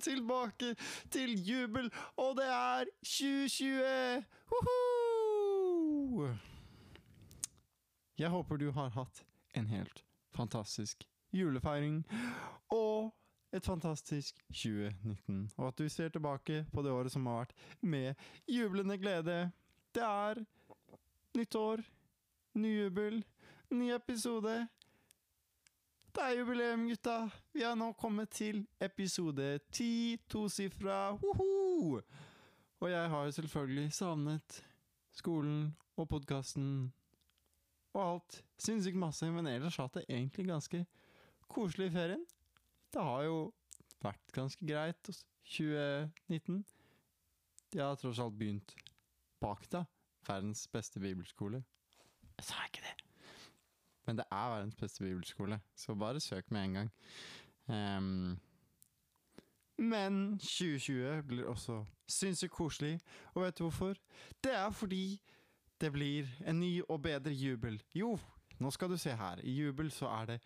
Tilbake til jubel, og det er 2020! Woho! Jeg håper du har hatt en helt fantastisk julefeiring og et fantastisk 2019. Og at du ser tilbake på det året som har vært, med jublende glede. Det er nytt år, ny jubel, ny episode. Det er jubileum, gutta! Vi har nå kommet til episode ti, tosifra, hoho! Og jeg har jo selvfølgelig savnet skolen og podkasten og alt. Sinnssykt masse, men ellers hatt det egentlig ganske koselig i ferien. Det har jo vært ganske greit. 2019. Jeg har tross alt begynt bak da. Verdens beste bibelskole. Jeg sa ikke det. Men det er verdens beste bibelskole, så bare søk med en gang. Um, men 2020 blir også sinnssykt koselig, og vet du hvorfor? Det er fordi det blir en ny og bedre jubel. Jo, nå skal du se her. I jubel så er det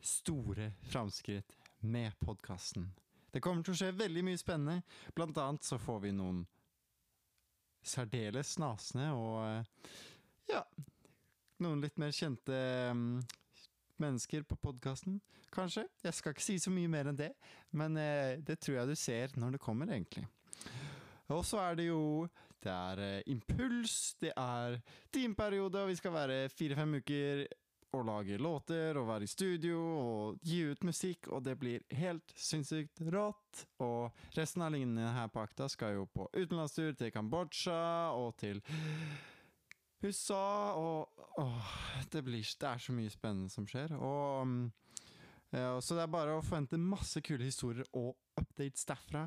store framskritt med podkasten. Det kommer til å skje veldig mye spennende. Blant annet så får vi noen særdeles snasende og eh, ja noen litt mer kjente mm, mennesker på podkasten, kanskje. Jeg skal ikke si så mye mer enn det, men eh, det tror jeg du ser når det kommer, egentlig. Og så er det jo Det er eh, impuls, det er timeperiode, og vi skal være fire-fem uker og lage låter og være i studio og gi ut musikk, og det blir helt sinnssykt rått. Og resten av linjene her på Akta skal jo på utenlandstur til Kambodsja og til USA, og åh, det, blir, det er så mye spennende som skjer. Og mm, ja, Så det er bare å forvente masse kule historier og updates derfra.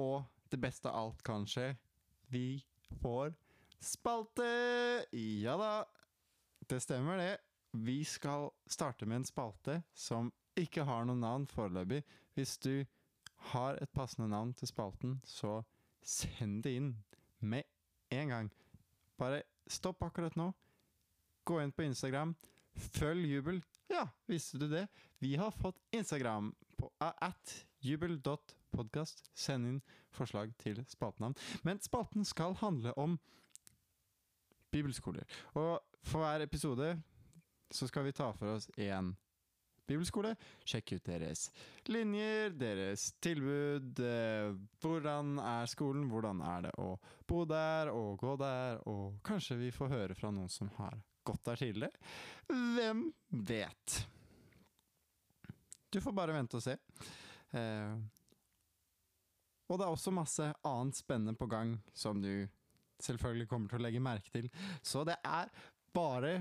Og det beste av alt kan skje. Vi får spalte! Ja da, det stemmer det. Vi skal starte med en spalte som ikke har noe navn foreløpig. Hvis du har et passende navn til spalten, så send det inn med en gang. Bare stopp akkurat nå. Gå inn på Instagram. Følg Jubel. Ja, visste du det? Vi har fått Instagram på at jubel.podkast. Send inn forslag til spaltenavn. Men spalten skal handle om bibelskoler. Og for hver episode så skal vi ta for oss én bibelskole. Sjekk ut deres linjer, deres tilbud. Eh, hvordan er skolen, hvordan er det å bo der og gå der, og kanskje vi får høre fra noen som har gått der tidligere. Hvem vet? Du får bare vente og se. Eh, og det er også masse annet spennende på gang som du selvfølgelig kommer til å legge merke til. Så det er bare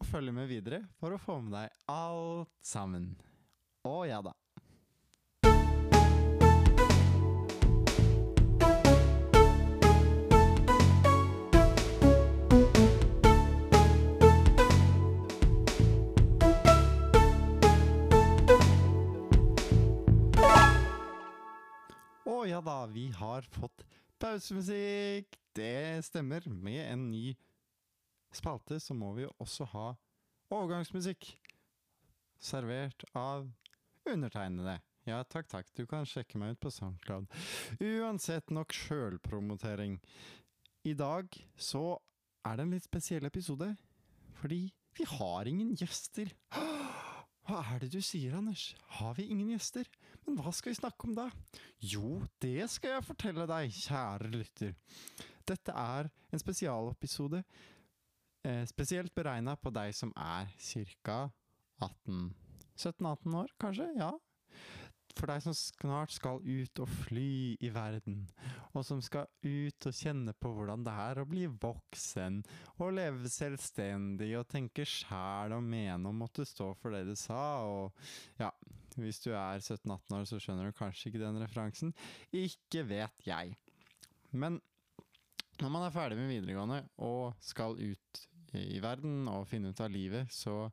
å følge med videre for å få med deg alt sammen. Å ja da. Å ja da, vi har fått pausemusikk. Det stemmer. Med en ny spalte så må vi jo også ha overgangsmusikk. Servert av undertegnede. Ja, takk, takk. Du kan sjekke meg ut på SoundCloud. Uansett nok sjølpromotering. I dag så er det en litt spesiell episode. Fordi vi har ingen gjester. Hva er det du sier, Anders? Har vi ingen gjester? Men hva skal vi snakke om da? Jo, det skal jeg fortelle deg, kjære lytter. Dette er en spesialepisode spesielt beregna på deg som er ca. 17-18 år, kanskje? Ja. For deg som snart skal ut og fly i verden, og som skal ut og kjenne på hvordan det er å bli voksen, og leve selvstendig og tenke sjæl og mene og måtte stå for det du sa, og ja Hvis du er 17-18 år, så skjønner du kanskje ikke den referansen. Ikke vet jeg. Men når man er ferdig med videregående og skal ut i verden og finne ut av livet, så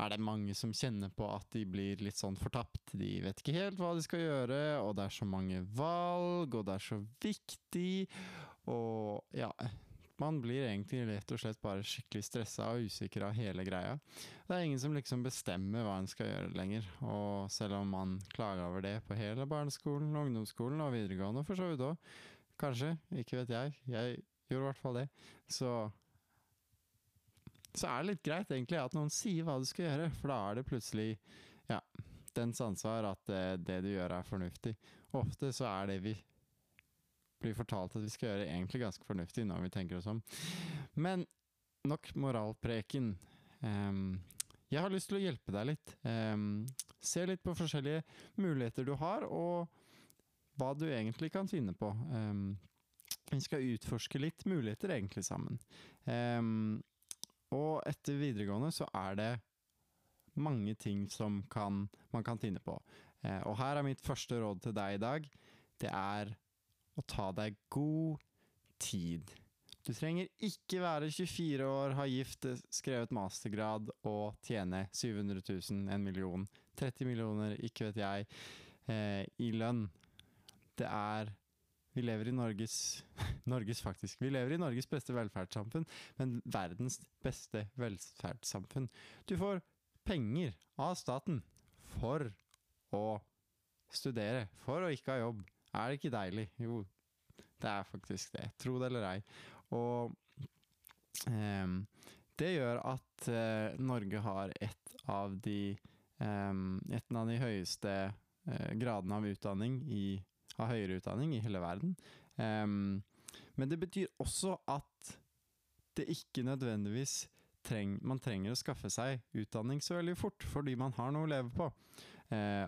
er det mange som kjenner på at de blir litt sånn fortapt. De vet ikke helt hva de skal gjøre, og det er så mange valg, og det er så viktig, og ja man blir egentlig rett og slett bare skikkelig stressa og usikker av hele greia. Det er ingen som liksom bestemmer hva en skal gjøre lenger, og selv om man klager over det på hele barneskolen, ungdomsskolen og videregående for så vidt òg, kanskje, ikke vet jeg, jeg gjorde i hvert fall det, så så er det litt greit egentlig at noen sier hva du skal gjøre, for da er det plutselig ja, dens ansvar at det, det du gjør er fornuftig. Ofte så er det vi blir fortalt at vi skal gjøre, egentlig ganske fornuftig når vi tenker oss om. Men nok moralpreken. Um, jeg har lyst til å hjelpe deg litt. Um, se litt på forskjellige muligheter du har, og hva du egentlig kan finne på. Um, vi skal utforske litt muligheter egentlig sammen. Og etter videregående så er det mange ting som kan, man kan tinne på. Eh, og her er mitt første råd til deg i dag. Det er å ta deg god tid. Du trenger ikke være 24 år, ha gift, skrevet mastergrad og tjene 700 000, en million, 30 millioner, ikke vet jeg, eh, i lønn. Det er Vi lever i Norges Norges, faktisk. Vi lever i Norges beste velferdssamfunn, men verdens beste velferdssamfunn. Du får penger av staten for å studere, for å ikke ha jobb. Er det ikke deilig? Jo, det er faktisk det. Tro det eller ei. Og eh, det gjør at eh, Norge har et av de eh, et av de høyeste eh, gradene av utdanning i, av høyere utdanning i hele verden. men det betyr også at det ikke nødvendigvis treng, man trenger å skaffe seg utdanning så veldig fort, fordi man har noe å leve på. Uh,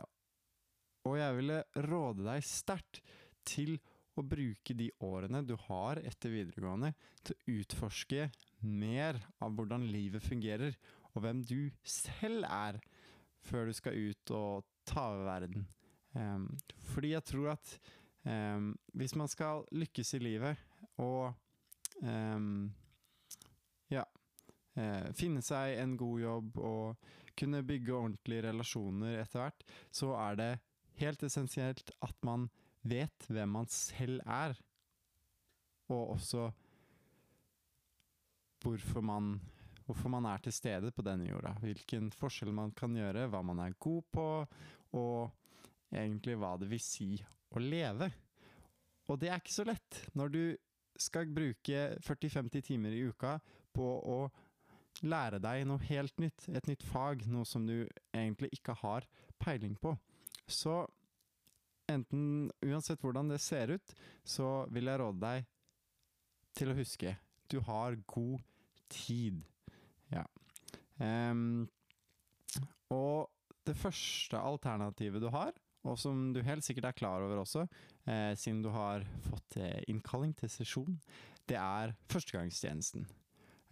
og jeg ville råde deg sterkt til å bruke de årene du har etter videregående, til å utforske mer av hvordan livet fungerer, og hvem du selv er, før du skal ut og ta over verden. Um, fordi jeg tror at um, hvis man skal lykkes i livet og um, ja uh, finne seg en god jobb og kunne bygge ordentlige relasjoner etter hvert, så er det helt essensielt at man vet hvem man selv er, og også hvorfor man, hvorfor man er til stede på denne jorda. Hvilken forskjell man kan gjøre, hva man er god på, og egentlig hva det vil si å leve. Og det er ikke så lett når du skal bruke 40-50 timer i uka på å lære deg noe helt nytt, et nytt fag, noe som du egentlig ikke har peiling på. Så enten Uansett hvordan det ser ut, så vil jeg råde deg til å huske du har god tid. Ja. Um, og det første alternativet du har, og som du helt sikkert er klar over også, eh, siden du har fått eh, innkalling til sesjon, det er førstegangstjenesten.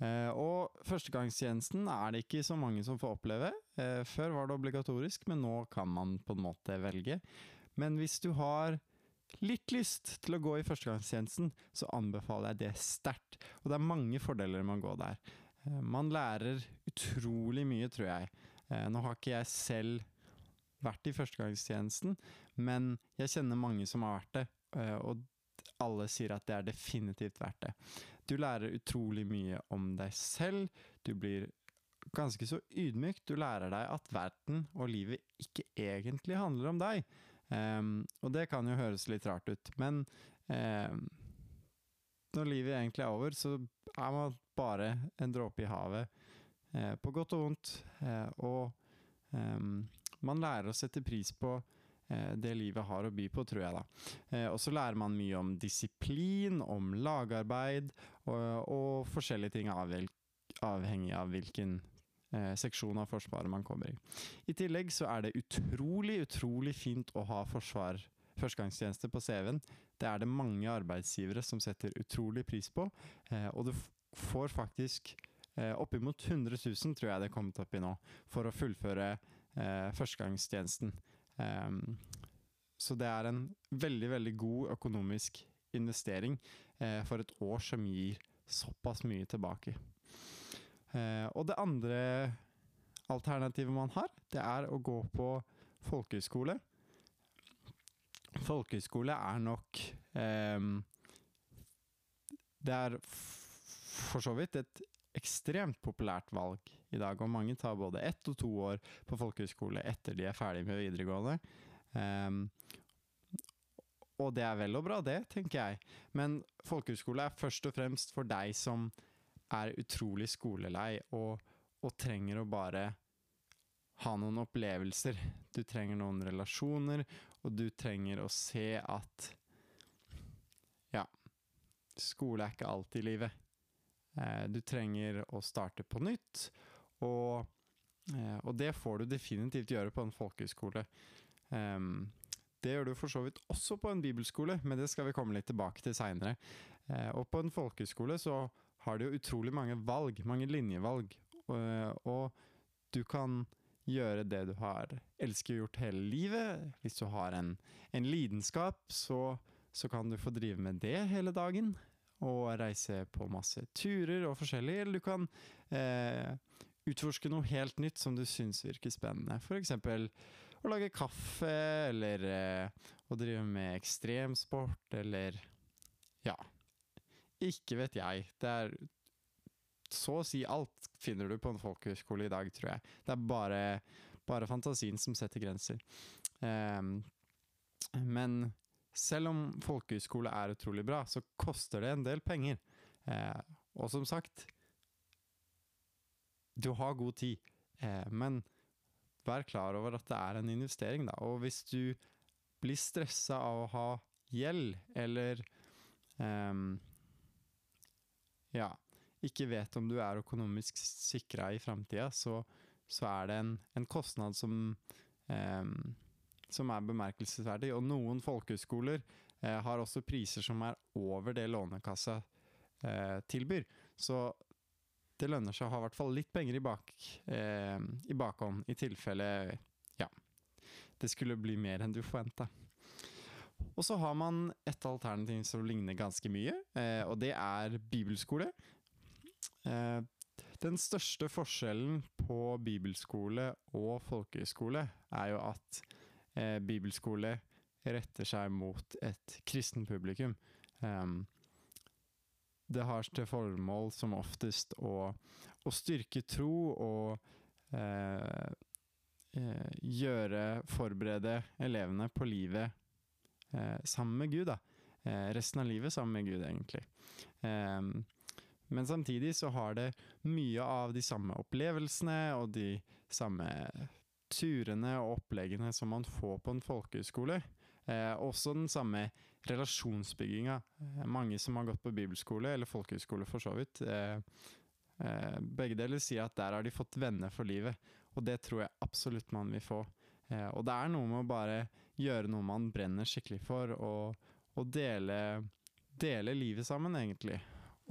Eh, og førstegangstjenesten er det ikke så mange som får oppleve. Eh, før var det obligatorisk, men nå kan man på en måte velge. Men hvis du har litt lyst til å gå i førstegangstjenesten, så anbefaler jeg det sterkt. Og det er mange fordeler med å gå der. Eh, man lærer utrolig mye, tror jeg. Nå har ikke jeg selv vært i førstegangstjenesten, men jeg kjenner mange som har vært det. Og alle sier at det er definitivt verdt det. Du lærer utrolig mye om deg selv. Du blir ganske så ydmyk. Du lærer deg at verden og livet ikke egentlig handler om deg. Um, og det kan jo høres litt rart ut, men um, når livet egentlig er over, så er man bare en dråpe i havet. Uh, på godt og vondt. Uh, og um, man lærer å sette pris på Eh, det livet har å by på, tror jeg da. Eh, og så lærer man mye om disiplin, om lagarbeid og, og forskjellige ting avhengig av hvilken eh, seksjon av Forsvaret man kommer i. I tillegg så er det utrolig, utrolig fint å ha forsvar førstegangstjeneste på CV-en. Det er det mange arbeidsgivere som setter utrolig pris på, og du får faktisk oppimot 100 000, tror jeg det er kommet opp i nå, for å fullføre førstegangstjenesten. Um, så det er en veldig, veldig god økonomisk investering eh, for et år som gir såpass mye tilbake. Eh, og det andre alternativet man har, det er å gå på folkehøyskole. Folkehøyskole er nok eh, Det er for så vidt et ekstremt populært valg i dag, og mange tar både ett og to år på folkehøyskole etter de er ferdig med videregående. Um, og det er vel og bra, det, tenker jeg. Men folkehøyskole er først og fremst for deg som er utrolig skolelei og, og trenger å bare ha noen opplevelser. Du trenger noen relasjoner, og du trenger å se at Ja, skole er ikke alt i livet. Eh, du trenger å starte på nytt, og, eh, og det får du definitivt gjøre på en folkehøyskole. Det gjør du for så vidt også på en bibelskole, men det skal vi komme litt tilbake til seinere. Eh, og på en folkehøyskole så har du jo utrolig mange valg, mange linjevalg, og, og du kan gjøre det du har elsket gjort hele livet. Hvis du har en, en lidenskap, så, så, kan du få drive med det hele dagen. Og reise på masse turer og forskjellig. Eller du kan eh, utforske noe helt nytt som du syns virker spennende. F.eks. å lage kaffe, eller eh, å drive med ekstremsport, eller ja. Ikke vet jeg. Det er så å si alt finner du på en folkehøyskole i dag, tror jeg. Det er bare, bare fantasien som setter grenser. Um, men selv om folkehøyskole er utrolig bra, så koster det en del penger. Eh, og som sagt Du har god tid, eh, men vær klar over at det er en investering, da. Og hvis du blir stressa av å ha gjeld, eller eh, ja, ikke vet om du er økonomisk sikra i framtida, så, så, er det en, en kostnad som, eh, som er bemerkelsesverdig. Og noen folkehøyskoler eh, har også priser som er over det Lånekassa eh, tilbyr. Så det lønner seg å ha i hvert fall litt penger i, bak, eh, i bakhånd, i tilfelle ja, det skulle bli mer enn du forventa. Og så har man et alternativ som ligner ganske mye, eh, og det er bibelskole. Eh, den største forskjellen på bibelskole og folkehøyskole er jo at eh, bibelskole retter seg mot et kristen publikum. Um, det har til formål som oftest å, å styrke tro og eh, eh, gjøre Forberede elevene på livet eh, sammen med Gud, da. Eh, resten av livet sammen med Gud, egentlig. Men samtidig så har det mye av de samme opplevelsene og de samme turene og oppleggene som man får på en folkehøyskole. Eh, også den samme relasjonsbygginga. Eh, mange som har gått på bibelskole, eller folkehøyskole for så vidt, eh, eh, begge deler sier at der har de fått venner for livet. Og det tror jeg absolutt man vil få. Eh, og det er noe med å bare gjøre noe man brenner skikkelig for, og, og dele, dele livet sammen, egentlig.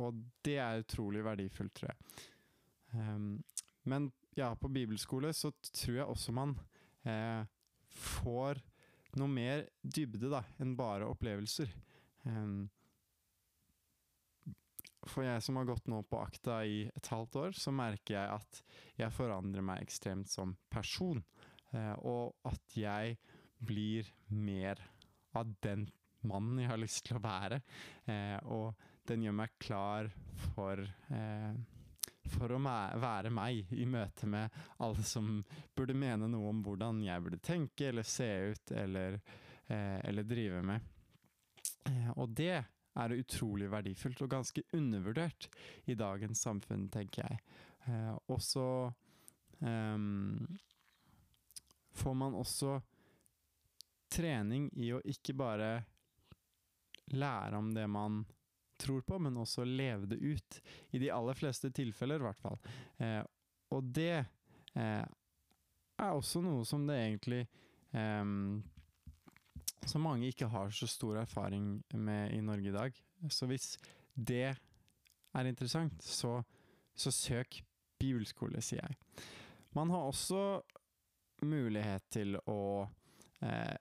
Og det er utrolig verdifullt, tror jeg. Um, men ja, på bibelskole så tror jeg også man eh, får noe mer dybde da, enn bare opplevelser. Um, for jeg som har gått nå på akta i et halvt år, så merker jeg at jeg forandrer meg ekstremt som person. Eh, og at jeg blir mer av den mannen jeg har lyst til å være. Eh, og den gjør meg klar for eh, for å være meg i møte med alle som burde mene noe om hvordan jeg burde tenke eller se ut eller, eh, eller drive med. Eh, og det er utrolig verdifullt og ganske undervurdert i dagens samfunn, tenker jeg. Eh, og så um, får man også trening i å ikke bare lære om det man tror på, men også leve det ut. I de aller fleste tilfeller, i hvert fall. Eh, og det eh, er også noe som det egentlig eh, Som mange ikke har så stor erfaring med i Norge i dag. Så hvis det er interessant, så, så søk bibelskole, sier jeg. Man har også mulighet til å eh,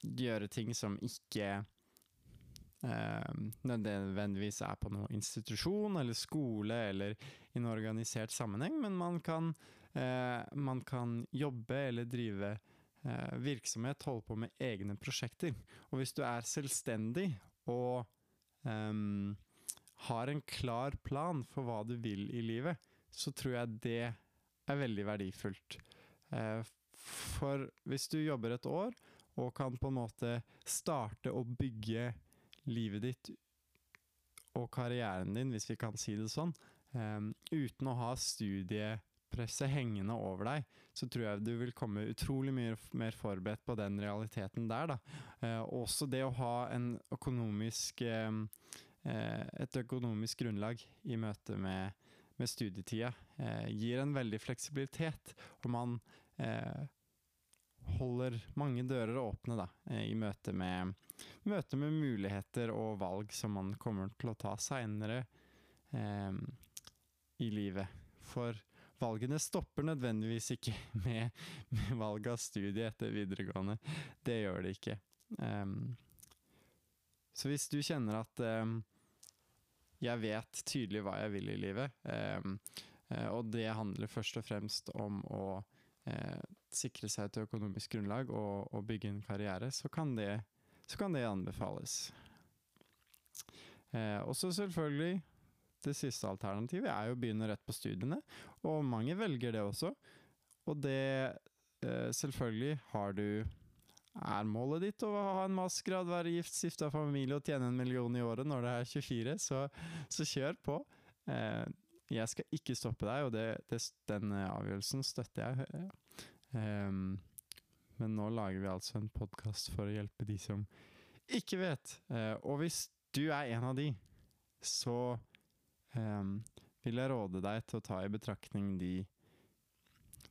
gjøre ting som ikke nødvendigvis er på noen institusjon eller skole eller i en organisert sammenheng, men man kan, eh, man kan jobbe eller drive eh, virksomhet, holde på med egne prosjekter. Og hvis du er selvstendig og um, har en klar plan for hva du vil i livet, så tror jeg det er veldig verdifullt. Eh, for hvis du jobber et år og kan på en måte starte å bygge livet ditt og karrieren din, hvis vi kan si det sånn, um, uten å ha studiepresset hengende over deg, så tror jeg du vil komme utrolig mye mer forberedt på den realiteten der. Da. Uh, også det å ha en økonomisk, um, et økonomisk grunnlag i møte med, med studietida eh, gir en veldig fleksibilitet, og man eh, holder mange dører åpne da, i møte med, møte med muligheter og valg som man kommer til å ta seinere eh, i livet. For valgene stopper nødvendigvis ikke med, med valg av studie etter videregående. Det gjør det ikke. Um, så hvis du kjenner at um, jeg vet tydelig hva jeg vil i livet, um, og det handler først og fremst om å uh, sikre seg et økonomisk grunnlag og, og bygge en karriere, så kan det, så kan det anbefales. Uh, også selvfølgelig det siste alternativet er jo å begynne rett på studiene, og mange velger det også. Og det eh, Selvfølgelig har du Er målet ditt å ha en mastergrad, være gift, stifte familie og tjene en million i året når du er 24, så, så kjør på. Eh, jeg skal ikke stoppe deg, og det, det, den avgjørelsen støtter jeg. Um, men nå lager vi altså en podkast for å hjelpe de som ikke vet. Uh, og hvis du er en av de, så um, vil jeg råde deg til å ta i betraktning de,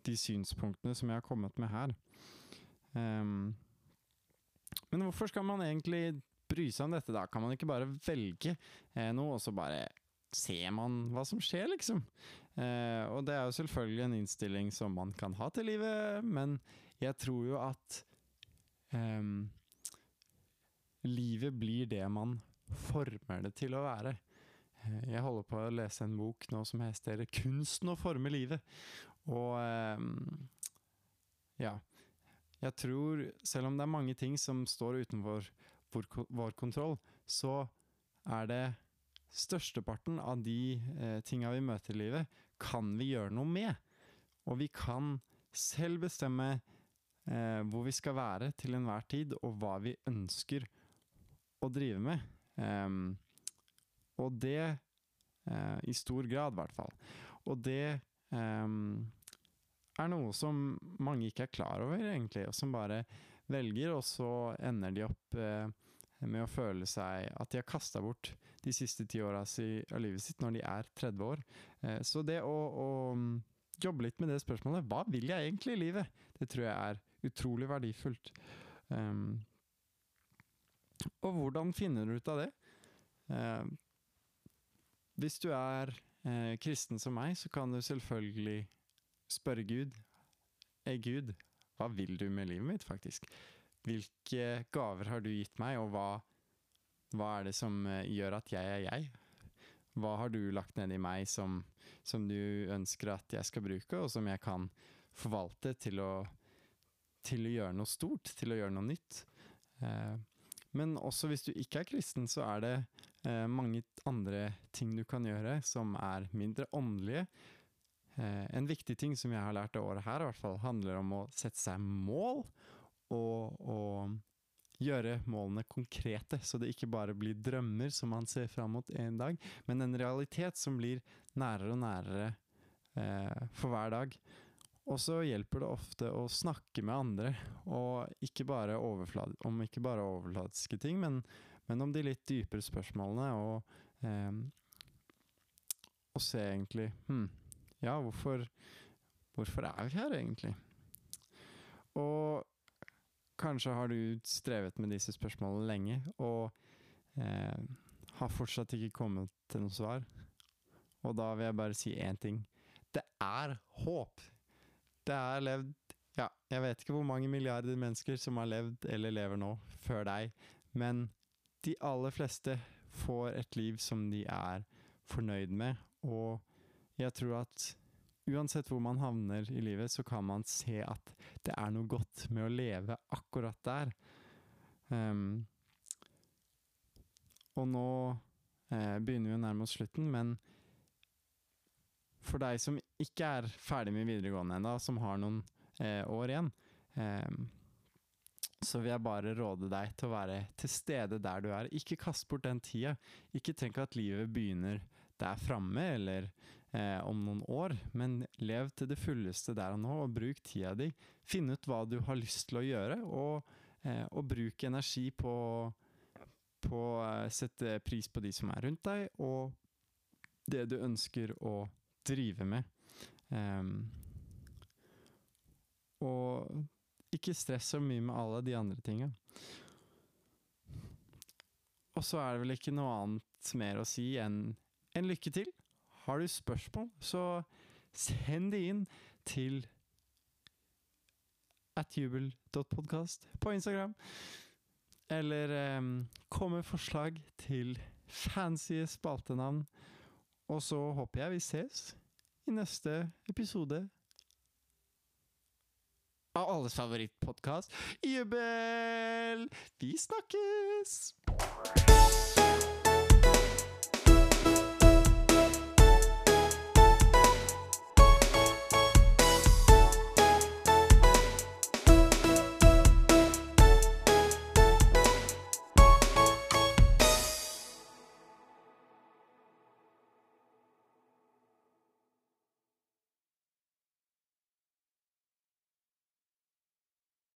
de synspunktene som jeg har kommet med her. Um, men hvorfor skal man egentlig bry seg om dette, da? Kan man ikke bare velge eh, noe, og så bare ser man hva som skjer, liksom? Eh, og det er jo selvfølgelig en innstilling som man kan ha til livet, men jeg tror jo at eh, livet blir det man former det til å være. Eh, jeg holder på å lese en bok nå som heter 'Kunsten å forme livet'. Og um, ja. Jeg tror, selv om det er mange ting som står utenfor vår kontroll, så er det størsteparten av de eh, tinga vi møter i livet, kan vi gjøre noe med. Og vi kan selv bestemme eh, hvor vi skal være til enhver tid, og hva vi ønsker å drive med. Um, og det eh, I stor grad, i hvert fall. Og det eh, er noe som mange ikke er klar over, egentlig, og som bare velger, og så ender de opp eh, med å føle seg at de har kasta bort de siste ti åra av livet sitt når de er 30 år. Eh, så det å, å, jobbe litt med det spørsmålet, hva vil jeg egentlig i livet, det tror jeg er utrolig verdifullt. Um, og hvordan finner du ut av det? Uh, hvis du er eh, kristen som meg, så kan du selvfølgelig spørre Gud. Hey Gud, hva vil du med livet mitt, faktisk? Hvilke gaver har du gitt meg, og hva, hva er det som eh, gjør at jeg er jeg? Hva har du lagt ned i meg som, som, du ønsker at jeg skal bruke, og som jeg kan forvalte til å, til å gjøre noe stort, til å gjøre noe nytt? Eh, men også hvis du ikke er kristen, så er det eh, mange andre ting du kan gjøre som er mindre åndelige. Eh, en viktig ting som jeg har lært det året her, i hvert fall, handler om å sette seg mål, og, og gjøre målene konkrete, så det ikke bare blir drømmer som man ser fram mot en dag, men en realitet som blir nærere og nærere eh, for hver dag. Og så hjelper det ofte å snakke med andre, og ikke bare om ikke bare overfladiske ting, men men om de litt dypere spørsmålene, og, eh, og se egentlig hm, Ja, hvorfor, hvorfor er vi her, egentlig? Og kanskje har du strevet med disse spørsmålene lenge, og eh, har fortsatt ikke kommet til noe svar. Og da vil jeg bare si én ting. Det er håp! Det er levd Ja, jeg vet ikke hvor mange milliarder mennesker som har levd eller lever nå, før deg, men de aller fleste får et liv som de er fornøyd med, og jeg tror at uansett hvor man havner i livet, så kan man se at det er noe godt med å leve akkurat der. Um, og nå eh, begynner vi å nærme oss slutten, men for deg som ikke er ferdig med videregående ennå, som har noen eh, år igjen, eh, så vil jeg bare råde deg til å være til stede der du er. Ikke kast bort den tida. Ikke tenk at livet begynner der framme eller eh, om noen år, men lev til det fulleste der og nå, og bruk tida di. Finn ut hva du har lyst til å gjøre, og, eh, og bruk energi på på å eh, sette pris på de som er rundt deg, og det du ønsker å drive med. Um, og ikke stress så mye med alle de andre tinga. Og så er det vel ikke noe annet mer å si enn en lykke til. Har du spørsmål, så send det inn til atjubel.podkast på Instagram. Eller um, kom med forslag til fancy spaltenavn. Og så håper jeg vi ses i neste episode av alles favorittpodkast, Jubel! Vi snakkes!